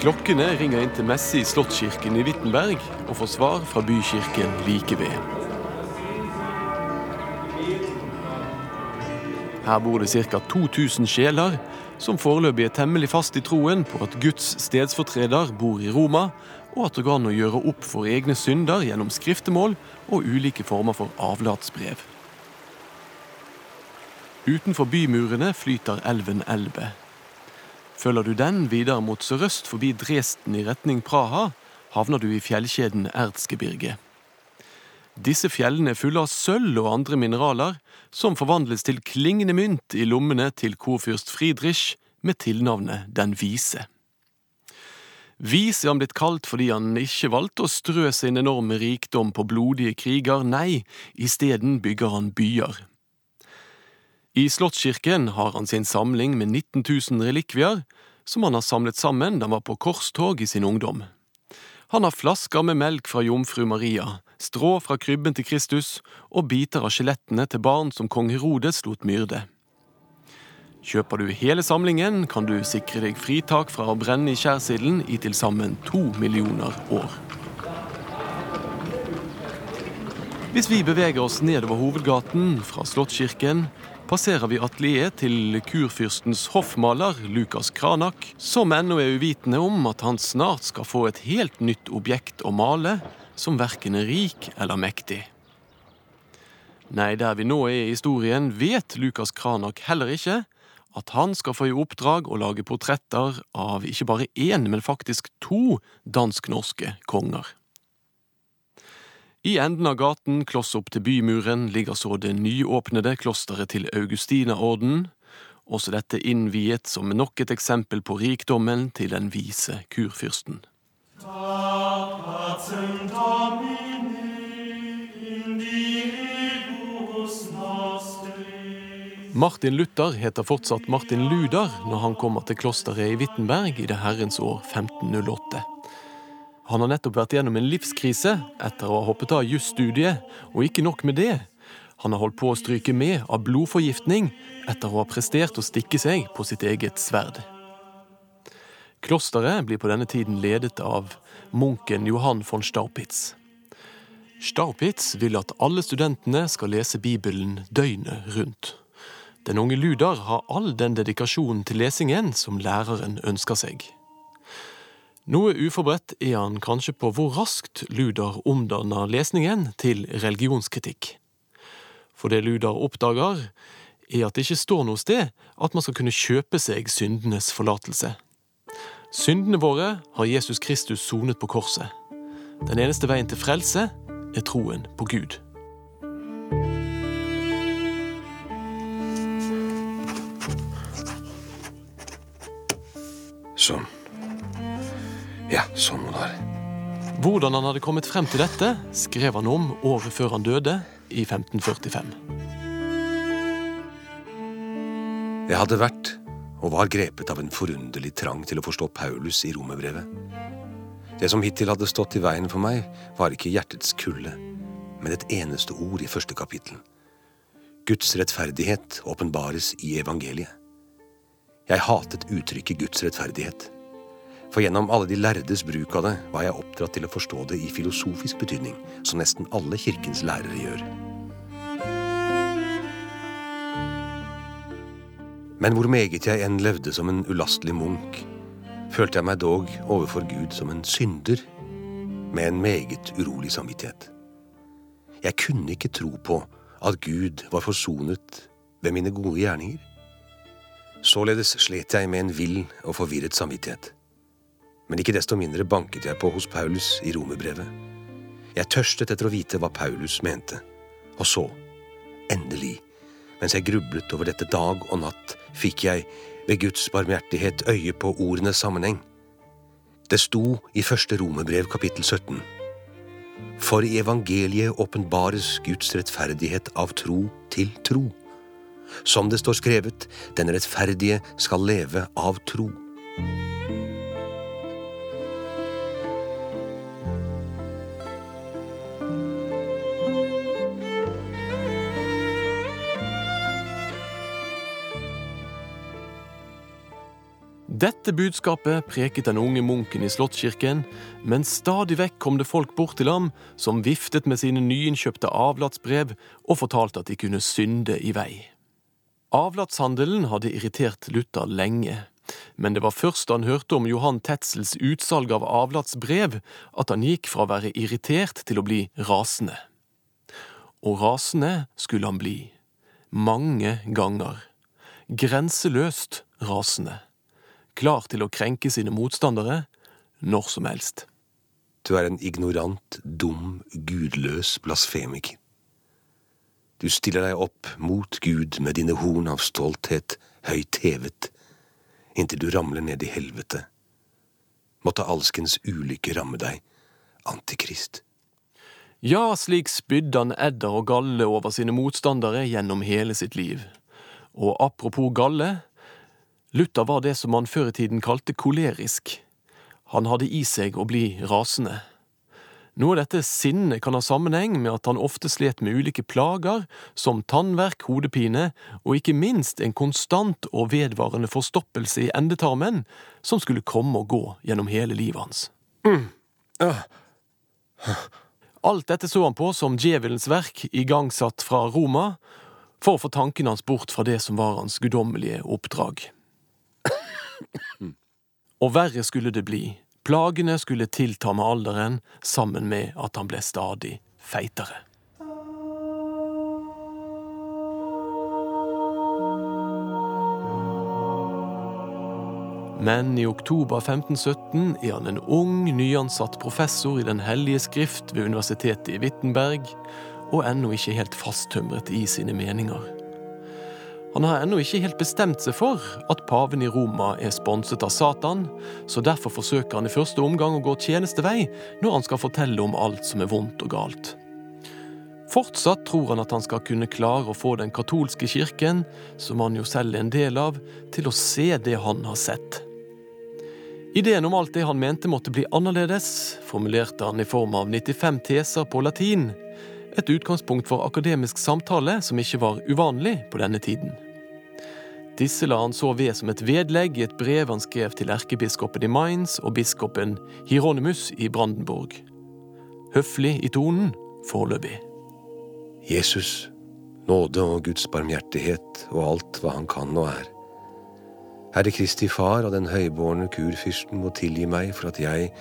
Klokkene ringer inn til messe i Slottskirken i Wittenberg og får svar fra bykirken like ved. Her bor det ca. 2000 sjeler, som foreløpig er temmelig fast i troen på at Guds stedsfortreder bor i Roma, og at det går an å gjøre opp for egne synder gjennom skriftemål og ulike former for avlatsbrev. Utenfor bymurene flyter elven Elbe. Følger du den videre mot sørøst forbi Dresden i retning Praha, havner du i fjellkjeden Erzgebirge. Disse fjellene er fulle av sølv og andre mineraler, som forvandles til klingende mynt i lommene til korfyrst Friedrich med tilnavnet Den vise. Vis er han blitt kalt fordi han ikke valgte å strø sin enorme rikdom på blodige kriger, nei, isteden bygger han byer. I Slottskirken har han sin samling med 19 000 relikvier, som han har samlet sammen da han var på korstog i sin ungdom. Han har flasker med melk fra jomfru Maria, strå fra krybben til Kristus og biter av skjelettene til barn som kong Herodes lot myrde. Kjøper du hele samlingen, kan du sikre deg fritak fra å brenne i skjærsilden i til sammen to millioner år. Hvis vi beveger oss nedover hovedgaten fra Slottskirken, passerer vi atelieret til kurfyrstens hoffmaler Lukas Kranak, som ennå er uvitende om at han snart skal få et helt nytt objekt å male, som verken er rik eller mektig. Nei, der vi nå er i historien, vet Lukas Kranak heller ikke at han skal få i oppdrag å lage portretter av ikke bare én, men faktisk to dansk-norske konger. I enden av gaten, kloss opp til bymuren, ligger så det nyåpnede klosteret til Augustinaorden, også dette innviet som nok et eksempel på rikdommen til den vise kurfyrsten. Martin Luther heter fortsatt Martin Luder når han kommer til klosteret i Wittenberg i det herrens år 1508. Han har nettopp vært gjennom en livskrise etter å ha hoppet av jusstudiet, og ikke nok med det. Han har holdt på å stryke med av blodforgiftning etter å ha prestert å stikke seg på sitt eget sverd. Klosteret blir på denne tiden ledet av munken Johan von Staupitz. Staupitz vil at alle studentene skal lese Bibelen døgnet rundt. Den unge Ludar har all den dedikasjonen til lesingen som læreren ønsker seg. Noe uforberedt er han kanskje på hvor raskt Ludar omdanner lesningen til religionskritikk. For det Ludar oppdager, er at det ikke står noe sted at man skal kunne kjøpe seg syndenes forlatelse. Syndene våre har Jesus Kristus sonet på korset. Den eneste veien til frelse er troen på Gud. Sånn. Ja, sånn må det være. Hvordan han hadde kommet frem til dette, skrev han om året før han døde, i 1545. Jeg hadde vært og var grepet av en forunderlig trang til å forstå Paulus i romerbrevet. Det som hittil hadde stått i veien for meg, var ikke hjertets kulde, men et eneste ord i første kapittel. Guds rettferdighet åpenbares i evangeliet. Jeg hatet uttrykket Guds rettferdighet. For gjennom alle de lærdes bruk av det var jeg oppdratt til å forstå det i filosofisk betydning, som nesten alle kirkens lærere gjør. Men hvor meget jeg enn levde som en ulastelig munk, følte jeg meg dog overfor Gud som en synder med en meget urolig samvittighet. Jeg kunne ikke tro på at Gud var forsonet ved mine gode gjerninger. Således slet jeg med en vill og forvirret samvittighet. Men ikke desto mindre banket jeg på hos Paulus i romerbrevet. Jeg tørstet etter å vite hva Paulus mente. Og så, endelig, mens jeg grublet over dette dag og natt, fikk jeg ved Guds barmhjertighet øye på ordenes sammenheng. Det sto i første romerbrev kapittel 17. For i evangeliet åpenbares Guds rettferdighet av tro til tro. Som det står skrevet, den rettferdige skal leve av tro. Dette budskapet preket den unge munken i Slottskirken, men stadig vekk kom det folk bort til ham som viftet med sine nyinnkjøpte avlatsbrev og fortalte at de kunne synde i vei. Avlatshandelen hadde irritert Luther lenge, men det var først da han hørte om Johan Tetzels utsalg av avlatsbrev, at han gikk fra å være irritert til å bli rasende. Og rasende skulle han bli. Mange ganger. Grenseløst rasende klar til å krenke sine motstandere når som helst. Du er en ignorant, dum, gudløs blasfemiker. Du stiller deg opp mot Gud med dine horn av stolthet, høyt hevet, inntil du ramler ned i helvete. Måtte alskens ulykke ramme deg, Antikrist. Ja, slik spydde han edder og galle over sine motstandere gjennom hele sitt liv. Og apropos galle, Luther var det som man før i tiden kalte kolerisk. Han hadde i seg å bli rasende. Noe av dette sinnet kan ha sammenheng med at han ofte slet med ulike plager, som tannverk, hodepine og ikke minst en konstant og vedvarende forstoppelse i endetarmen, som skulle komme og gå gjennom hele livet hans. Mm. Uh. Alt dette så han på som djevelens verk igangsatt fra Roma, for å få tankene hans bort fra det som var hans guddommelige oppdrag. Og verre skulle det bli. Plagene skulle tilta med alderen, sammen med at han ble stadig feitere. Men i oktober 1517 er han en ung, nyansatt professor i Den hellige skrift ved universitetet i Wittenberg, og ennå ikke helt fasttømret i sine meninger. Han har ennå ikke helt bestemt seg for at paven i Roma er sponset av Satan, så derfor forsøker han i første omgang å gå tjenestevei når han skal fortelle om alt som er vondt og galt. Fortsatt tror han at han skal kunne klare å få den katolske kirken, som han jo selv er en del av, til å se det han har sett. Ideen om alt det han mente måtte bli annerledes, formulerte han i form av 95 teser på latin, et utgangspunkt for akademisk samtale som ikke var uvanlig på denne tiden. Disse la han så ved som et vedlegg i et brev han skrev til erkebiskopen i Mainz og biskopen Hieronymus i Brandenburg. Høflig i tonen, foreløpig. Jesus, nåde og Guds barmhjertighet og alt hva han kan og er. Herre Kristi Far og den høybårne kurfyrsten må tilgi meg for at jeg,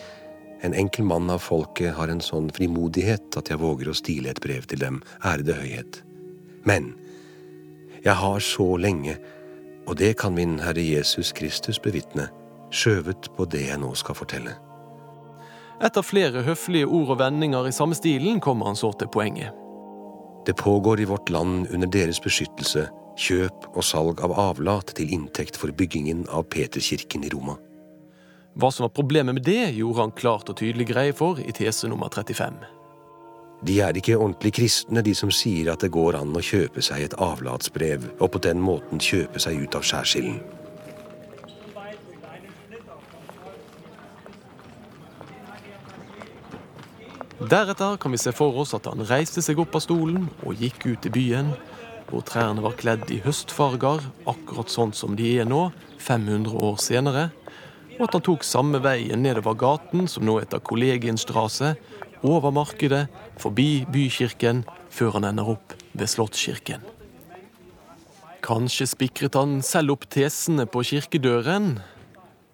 en enkel mann av folket har en sånn frimodighet at jeg våger å stile et brev til dem, ærede høyhet. Men jeg har så lenge, og det kan min Herre Jesus Kristus bevitne, skjøvet på det jeg nå skal fortelle. Etter flere høflige ord og vendinger i samme stilen kommer han så til poenget. Det pågår i vårt land under deres beskyttelse kjøp og salg av avlat til inntekt for byggingen av Peterkirken i Roma. Hva som var problemet med det, gjorde han klart og tydelig greie for i tese nummer 35. De er ikke ordentlig kristne, de som sier at det går an å kjøpe seg et avlatsbrev, og på den måten kjøpe seg ut av skjærsilden. Deretter kan vi se for oss at han reiste seg opp av stolen og gikk ut i byen, hvor trærne var kledd i høstfarger, akkurat sånn som de er nå, 500 år senere, og at han tok samme veien nedover gaten, som nå heter Kollegienstrasse, over markedet, forbi bykirken, før han ender opp ved Slottskirken. Kanskje spikret han selv opp tesene på kirkedøren.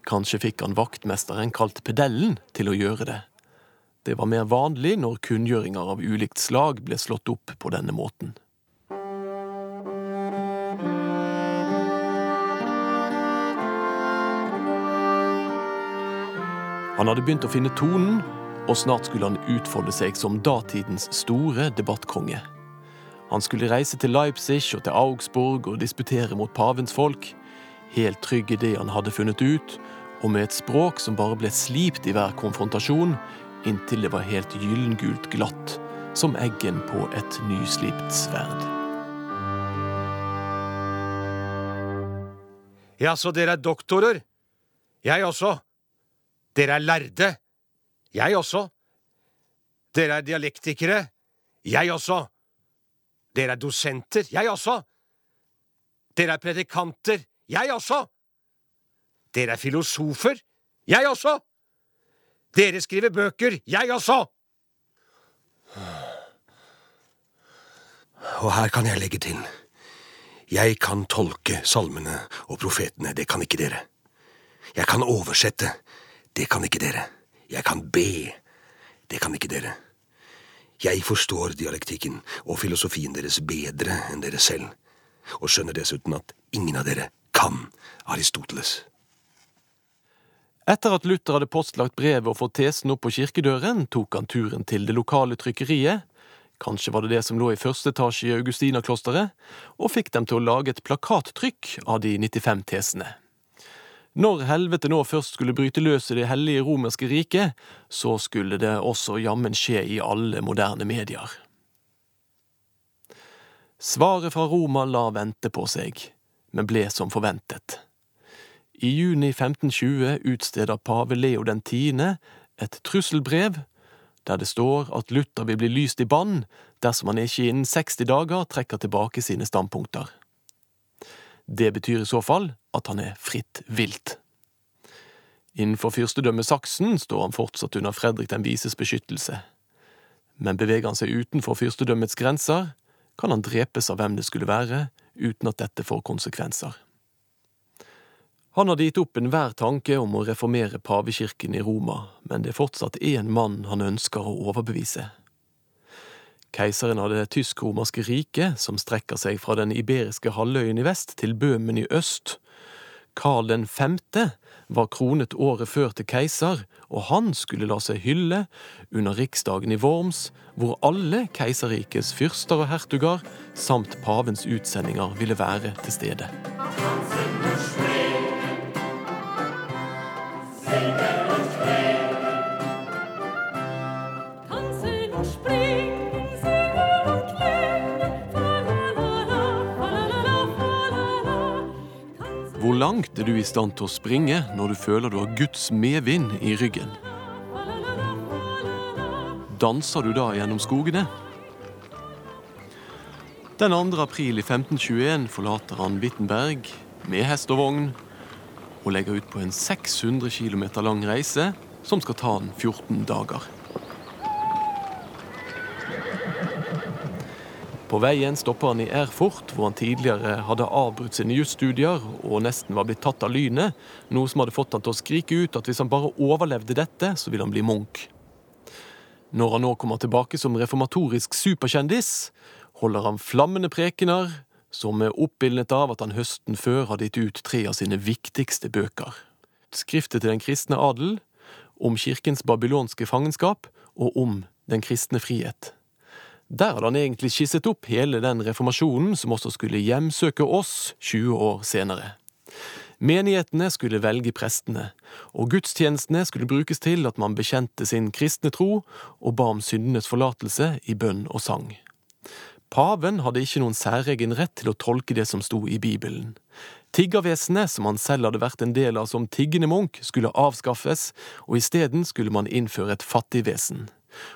Kanskje fikk han vaktmesteren kalt Pedellen til å gjøre det. Det var mer vanlig når kunngjøringer av ulikt slag ble slått opp på denne måten. Han hadde begynt å finne tonen, og snart skulle han utfolde seg som datidens store debattkonge. Han skulle reise til Leipzig og til Augsburg og disputere mot pavens folk, helt trygg i det han hadde funnet ut, og med et språk som bare ble slipt i hver konfrontasjon, inntil det var helt gyllengult glatt, som eggen på et nyslipt sverd. Ja, så dere er doktorer? Jeg også. Dere er lærde. Jeg også. Dere er dialektikere. Jeg også. Dere er dosenter. Jeg også. Dere er predikanter. Jeg også. Dere er filosofer. Jeg også! Dere skriver bøker. Jeg også! Og her kan jeg legge til. Jeg kan tolke salmene og profetene, det kan ikke dere. Jeg kan oversette, det kan ikke dere. Jeg kan be, det kan ikke dere. Jeg forstår dialektikken og filosofien deres bedre enn dere selv, og skjønner dessuten at ingen av dere kan Aristoteles. Etter at Luther hadde postlagt brevet og fått tesen opp på kirkedøren, tok han turen til det lokale trykkeriet, kanskje var det det som lå i første etasje i Augustinaklosteret, og fikk dem til å lage et plakattrykk av de 95 tesene. Når helvete nå først skulle bryte løs i det hellige romerske riket, så skulle det også jammen skje i alle moderne medier. Svaret fra Roma la vente på seg, men ble som forventet. I juni 1520 utsteder pave Leo den tiende et trusselbrev der det står at Luther vil bli lyst i bann dersom han ikke innen 60 dager trekker tilbake sine standpunkter. Det betyr i så fall at han er fritt vilt. Innenfor fyrstedømmet Saksen står han fortsatt under Fredrik den vises beskyttelse. Men beveger han seg utenfor fyrstedømmets grenser, kan han drepes av hvem det skulle være, uten at dette får konsekvenser. Han hadde gitt opp enhver tanke om å reformere pavekirken i Roma, men det er fortsatt én mann han ønsker å overbevise. Keiseren av det tysk-romerske riket, som strekker seg fra den iberiske halvøyen i vest til Bøhmen i øst. Karl 5. var kronet året før til keiser, og han skulle la seg hylle under riksdagen i Worms, hvor alle keiserrikets fyrster og hertuger samt pavens utsendinger ville være til stede. Hvor langt er du i stand til å springe når du føler du har Guds medvind i ryggen? Danser du da gjennom skogene? Den 2. april i 1521 forlater han Wittenberg med hest og vogn og legger ut på en 600 km lang reise som skal ta han 14 dager. På veien stopper han i Erfurt, hvor han tidligere hadde avbrutt sine jusstudier og nesten var blitt tatt av lynet, noe som hadde fått han til å skrike ut at hvis han bare overlevde dette, så ville han bli munk. Når han nå kommer tilbake som reformatorisk superkjendis, holder han flammende prekener, som er oppildnet av at han høsten før hadde gitt ut tre av sine viktigste bøker. Skriftet til den kristne adel, om kirkens babylonske fangenskap og om den kristne frihet. Der hadde han egentlig skisset opp hele den reformasjonen som også skulle hjemsøke oss 20 år senere. Menighetene skulle velge prestene, og gudstjenestene skulle brukes til at man bekjente sin kristne tro og ba om syndenes forlatelse i bønn og sang. Paven hadde ikke noen særegen rett til å tolke det som sto i Bibelen. Tiggervesenet, som han selv hadde vært en del av som tiggende munk, skulle avskaffes, og isteden skulle man innføre et fattigvesen.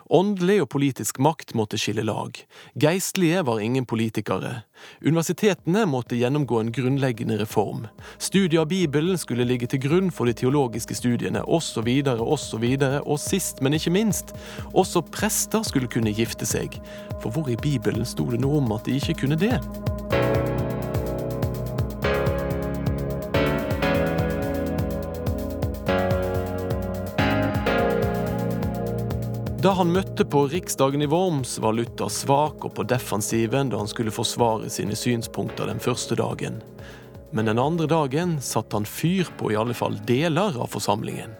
Åndelig og politisk makt måtte skille lag. Geistlige var ingen politikere. Universitetene måtte gjennomgå en grunnleggende reform. Studiet av Bibelen skulle ligge til grunn for de teologiske studiene, osv., osv., og sist, men ikke minst, også prester skulle kunne gifte seg. For hvor i Bibelen sto det noe om at de ikke kunne det? Da han møtte på riksdagen i Worms, var Luther svak og på defensiven da han skulle forsvare sine synspunkter den første dagen. Men den andre dagen satte han fyr på i alle fall deler av forsamlingen.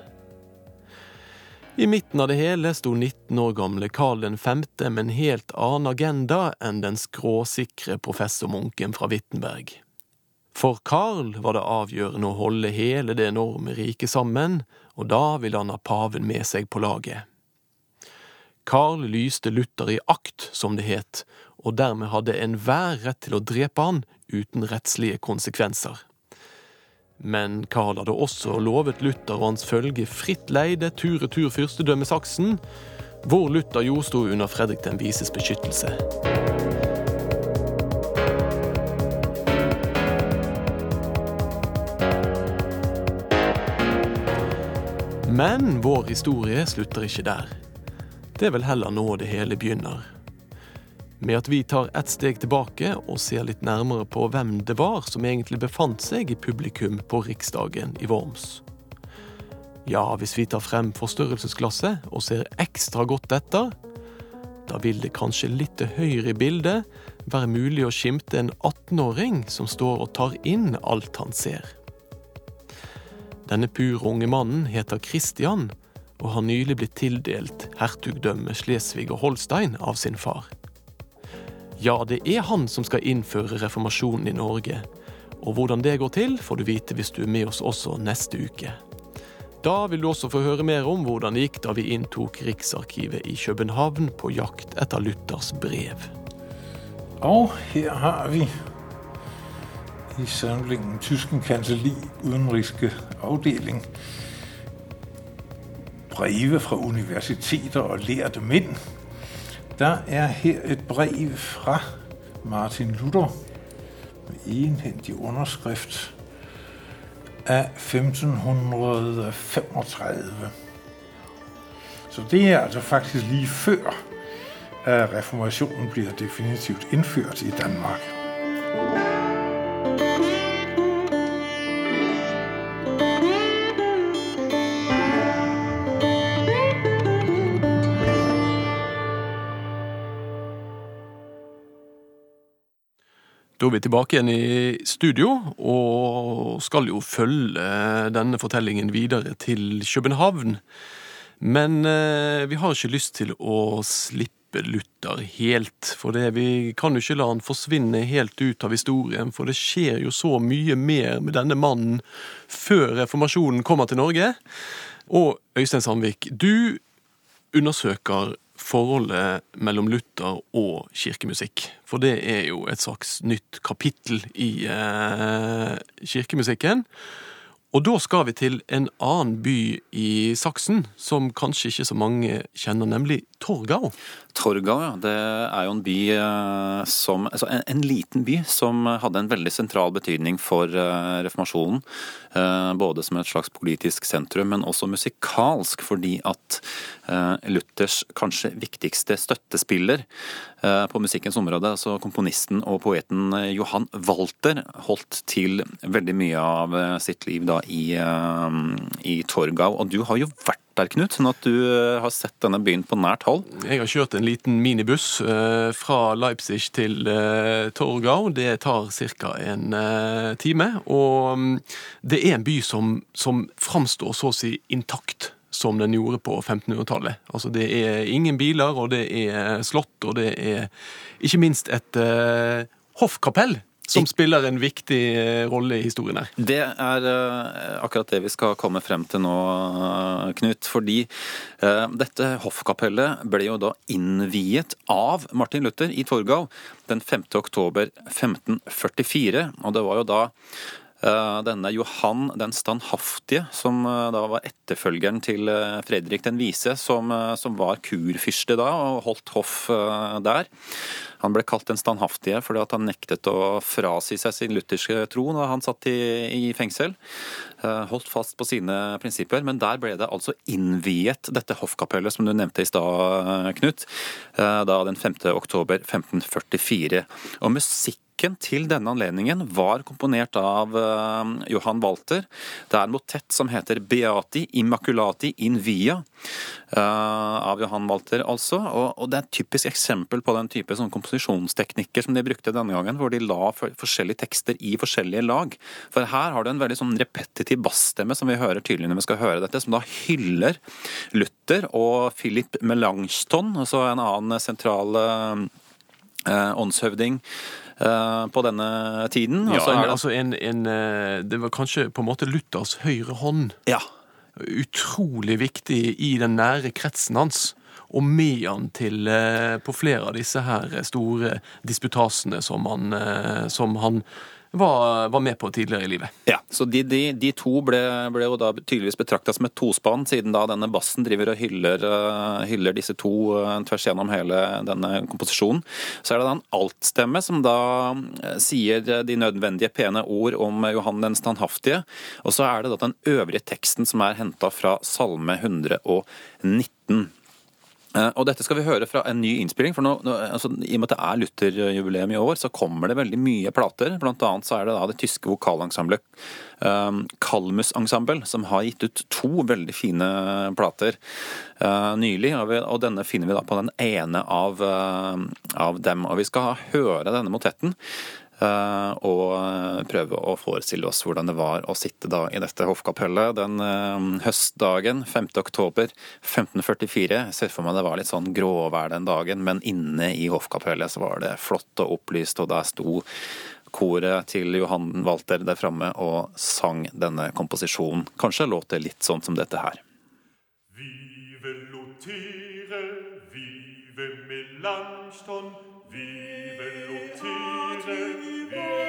I midten av det hele sto 19 år gamle Karl 5. med en helt annen agenda enn den skråsikre professormunken fra Wittenberg. For Karl var det avgjørende å holde hele det enorme riket sammen, og da ville han ha paven med seg på laget. Karl lyste Luther i akt, som det het, og dermed hadde enhver rett til å drepe han uten rettslige konsekvenser. Men Karl hadde også lovet Luther og hans følge fritt leide tur-retur fyrstedømme Saksen, hvor Luther jo sto under Fredrik den vises beskyttelse. Men vår historie slutter ikke der. Det er vel heller nå det hele begynner. Med at vi tar ett steg tilbake og ser litt nærmere på hvem det var som egentlig befant seg i publikum på Riksdagen i Worms. Ja, hvis vi tar frem forstørrelsesglasset og ser ekstra godt etter, da vil det kanskje litt til høyre i bildet være mulig å skimte en 18-åring som står og tar inn alt han ser. Denne pur unge mannen heter Christian og har nylig blitt tildelt hertugdømmet Slesvig og Holstein av sin far. Ja, det er han som skal innføre reformasjonen i Norge. Og hvordan det går til, får du vite hvis du er med oss også neste uke. Da vil du også få høre mer om hvordan det gikk da vi inntok Riksarkivet i København på jakt etter Luthers brev. Og her har vi i samlingen Tysken kanselli utenrikske avdeling breve fra universiteter og lærte menn. Der er her et brev fra Martin Luther med enhendig underskrift av 1535. Så det er altså faktisk lige før at reformationen blir definitivt innført i Danmark. Da er vi tilbake igjen i studio, og skal jo følge denne fortellingen videre til København. Men eh, vi har ikke lyst til å slippe Luther helt, for det, vi kan jo ikke la han forsvinne helt ut av historien, for det skjer jo så mye mer med denne mannen før reformasjonen kommer til Norge. Og Øystein Sandvik, du undersøker forholdet mellom Luther og kirkemusikk. For det er jo et slags nytt kapittel i eh, kirkemusikken. Og da skal vi til en annen by i Saksen, som kanskje ikke så mange kjenner, nemlig Torgau. Torgau, ja. Det er jo en by eh, som Altså en, en, liten by som hadde en veldig sentral betydning for uh, reformasjonen. Uh, både som et slags politisk sentrum, men også musikalsk, fordi at Luthers kanskje viktigste støttespiller på musikkens område, altså komponisten og poeten Johan Walter, holdt til veldig mye av sitt liv da i, i Torgau. Og du har jo vært der, Knut, sånn at du eh, har sett denne byen på nært hold? Jeg har kjørt en liten minibuss eh, fra Leipzig til eh, Torgau. Det tar ca. en time. Og mm, det er en by som, som framstår så å si intakt som den gjorde på 1500-tallet. Altså Det er ingen biler, og det er slott, og det er ikke minst et uh, hoffkapell som spiller en viktig eh, rolle i historien her. Det er eh, akkurat det vi skal komme frem til nå, Knut. Fordi dette hoffkapellet ble jo da innviet av Martin Luther i Torgau den 5. oktober 1544. Og det var jo da denne Johan den standhaftige, som da var etterfølgeren til Fredrik den vise, som, som var kurfyrste da og holdt hoff der. Han ble kalt den standhaftige fordi han nektet å frasi seg sin lutherske tro da han satt i, i, fengsel. Eh, holdt fast på sine prinsipper, men der ble det altså innviet dette hoffkapellet som du nevnte i stad, Knut, eh, da den 5. oktober 1544. Og musikk Musikken til denne anledningen var komponert av uh, Johan Walter. Det er en motett som heter Beati Immaculati in Via. Uh, av Johan Walter, altså. Og, det er et typisk eksempel på den type komposisjonsteknikker som de brukte denne gangen, hvor de la forskjellige tekster i forskjellige lag. For her har du en veldig sånn repetitiv bassstemme som vi hører tydelig når vi skal høre dette, som da hyller Luther og Philip Melanchthon, altså en annen sentral åndshøvding Eh, på denne tiden. Ja, en, altså en, en, eh, det var kanskje på en måte Luthers høyre hånd. Ja. Utrolig viktig i den nære kretsen hans. Og med han til eh, på flere av disse her store disputasene som han, som han var, var med på tidligere i livet. Ja, så de, de, de to ble, ble, jo da tydeligvis betrakta som et tospann, siden da denne bassen driver og hyller, uh, hyller disse to uh, tvers gjennom hele denne komposisjonen. Så er det da en altstemme som da uh, sier de nødvendige pene ord om Johan den standhaftige, og så er det da den øvrige teksten som er henta fra Salme 119. Eh, og dette skal vi høre fra en ny innspilling. for nå, nå, altså, I og med at det er Luther-jubileum i år, så kommer det veldig mye plater. Blant annet så er det da det tyske vokalensemblet um, Kalmus Ensemble som har gitt ut to veldig fine plater uh, nylig. Og, vi, og, denne finner vi da på den ene av, uh, av dem. Og vi skal høre denne motetten. Eh, og eh, prøve å forestille oss hvordan det var å sitte da i dette hoffkapellet den eh, høstdagen 5. oktober 1544. Jeg ser for meg det var litt sånn gråvær den dagen, men inne i hoffkapellet så var det flott og opplyst, og der sto koret til Johan Walter der framme og sang denne komposisjonen. Kanskje låt det litt sånn som dette her. Vive Lotere, vive Melanchthon, vive l'utile, vive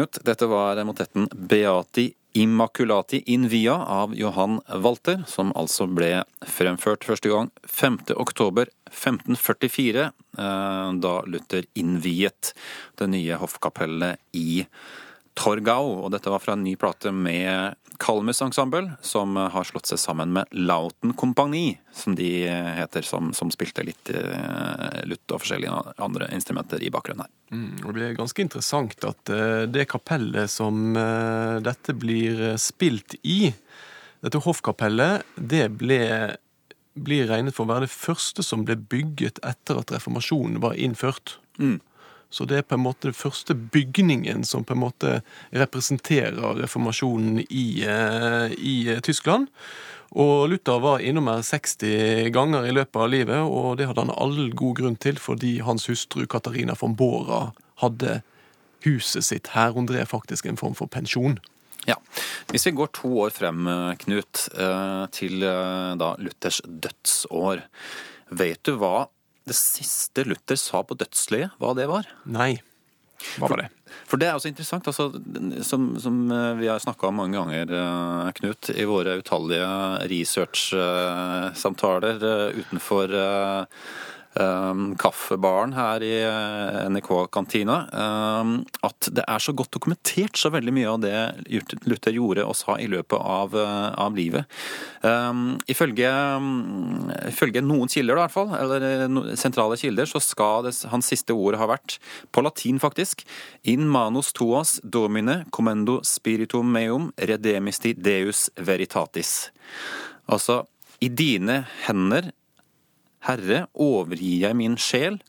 Knut. Dette var motetten Beati Immaculati in Via av Johan Walter, som altså ble fremført første gang 5. oktober 1544, eh, da Luther innviet det nye hoffkapellet i Torgau. Og dette var fra en ny plate med Kalmus Ensemble, som har slått seg sammen med Lauten Kompani, som de heter, som, som spilte litt uh, lutt og forskjellige andre instrumenter i bakgrunnen her. Mm, og Det er ganske interessant at uh, det kapellet som uh, dette blir spilt i, dette hoffkapellet, det ble blir regnet for å være det første som ble bygget etter at reformasjonen var innført. Mm. Så det er på en måte den første bygningen som på en måte representerer reformasjonen i, eh, i Tyskland. Og Luther var innom her 60 ganger i løpet av livet, og det hadde han all god grunn til, fordi hans hustru Katarina von Bora hadde huset sitt her. Hun drev faktisk en form for pensjon. Ja. Hvis vi går to år frem, Knut, eh, til eh, da Luthers dødsår. Vet du hva det siste Luther sa på dødsleiet, hva det var? Nei. Hva var det? For det er også interessant, altså, som, som eh, vi har snakka om mange ganger, eh, Knut, i våre utallige research-samtaler eh, utenfor um, kaffebaren her i eh, NRK-kantina um, at det er så godt dokumentert så veldig mye av det Luther gjorde og sa i løpet av, uh, av livet. Um, ifølge, um, ifølge, noen kilder, da, i hvert fall, eller sentrale kilder, så skal det, hans siste ord ha vært, på latin faktisk, in manus tuas domine commendo spiritum meum redemisti deus veritatis. Altså, i dine hender Herre, overgir jeg min sjel.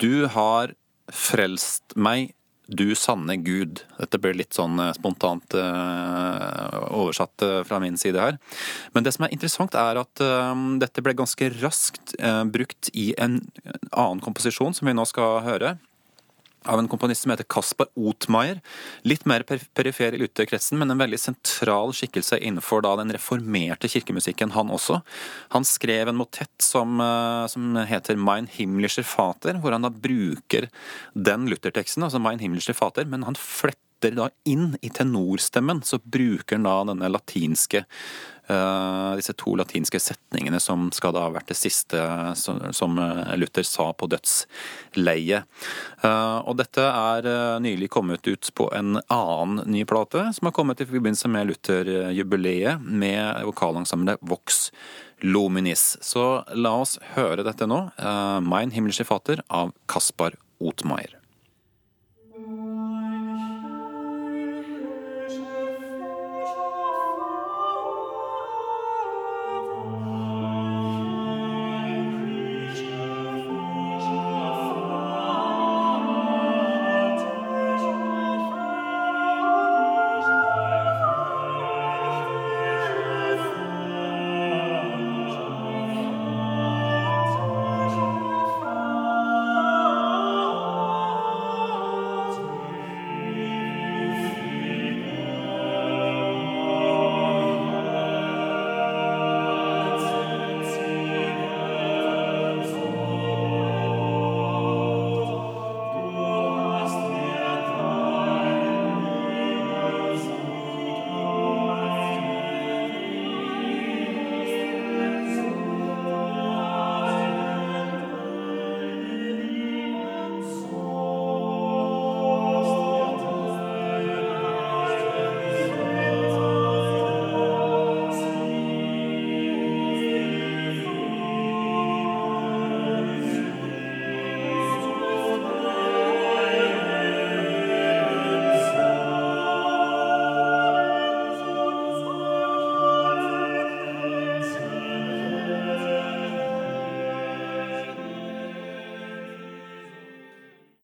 Du har frelst meg, du sanne Gud. Dette ble litt sånn eh, spontant uh, oversatt uh, fra min side her. Men det som er interessant, er at dette ble ganske raskt brukt i en annen komposisjon, som vi nå skal høre av en komponist som heter Kaspar Otmeier. Litt mer perifer i Luther-kretsen, men en veldig sentral skikkelse innenfor da, den reformerte kirkemusikken, han også. Han skrev en motett som, eh, som heter Mein himmlischer Vater, hvor han da bruker den Luther-teksten, altså Mein himmlischer Vater, men han fletter da inn i tenorstemmen, så bruker han da denne latinske disse to latinske setningene som skal da ha vært det siste som eh, Luther sa på dødsleiet. Eh, og dette er nylig kommet ut på en annen ny plate, som har kommet i forbindelse med Luther-jubileet med vokalensemblet Vox Luminis. Så la oss høre dette nå. Mein himmelske fater av Kaspar Othmeier.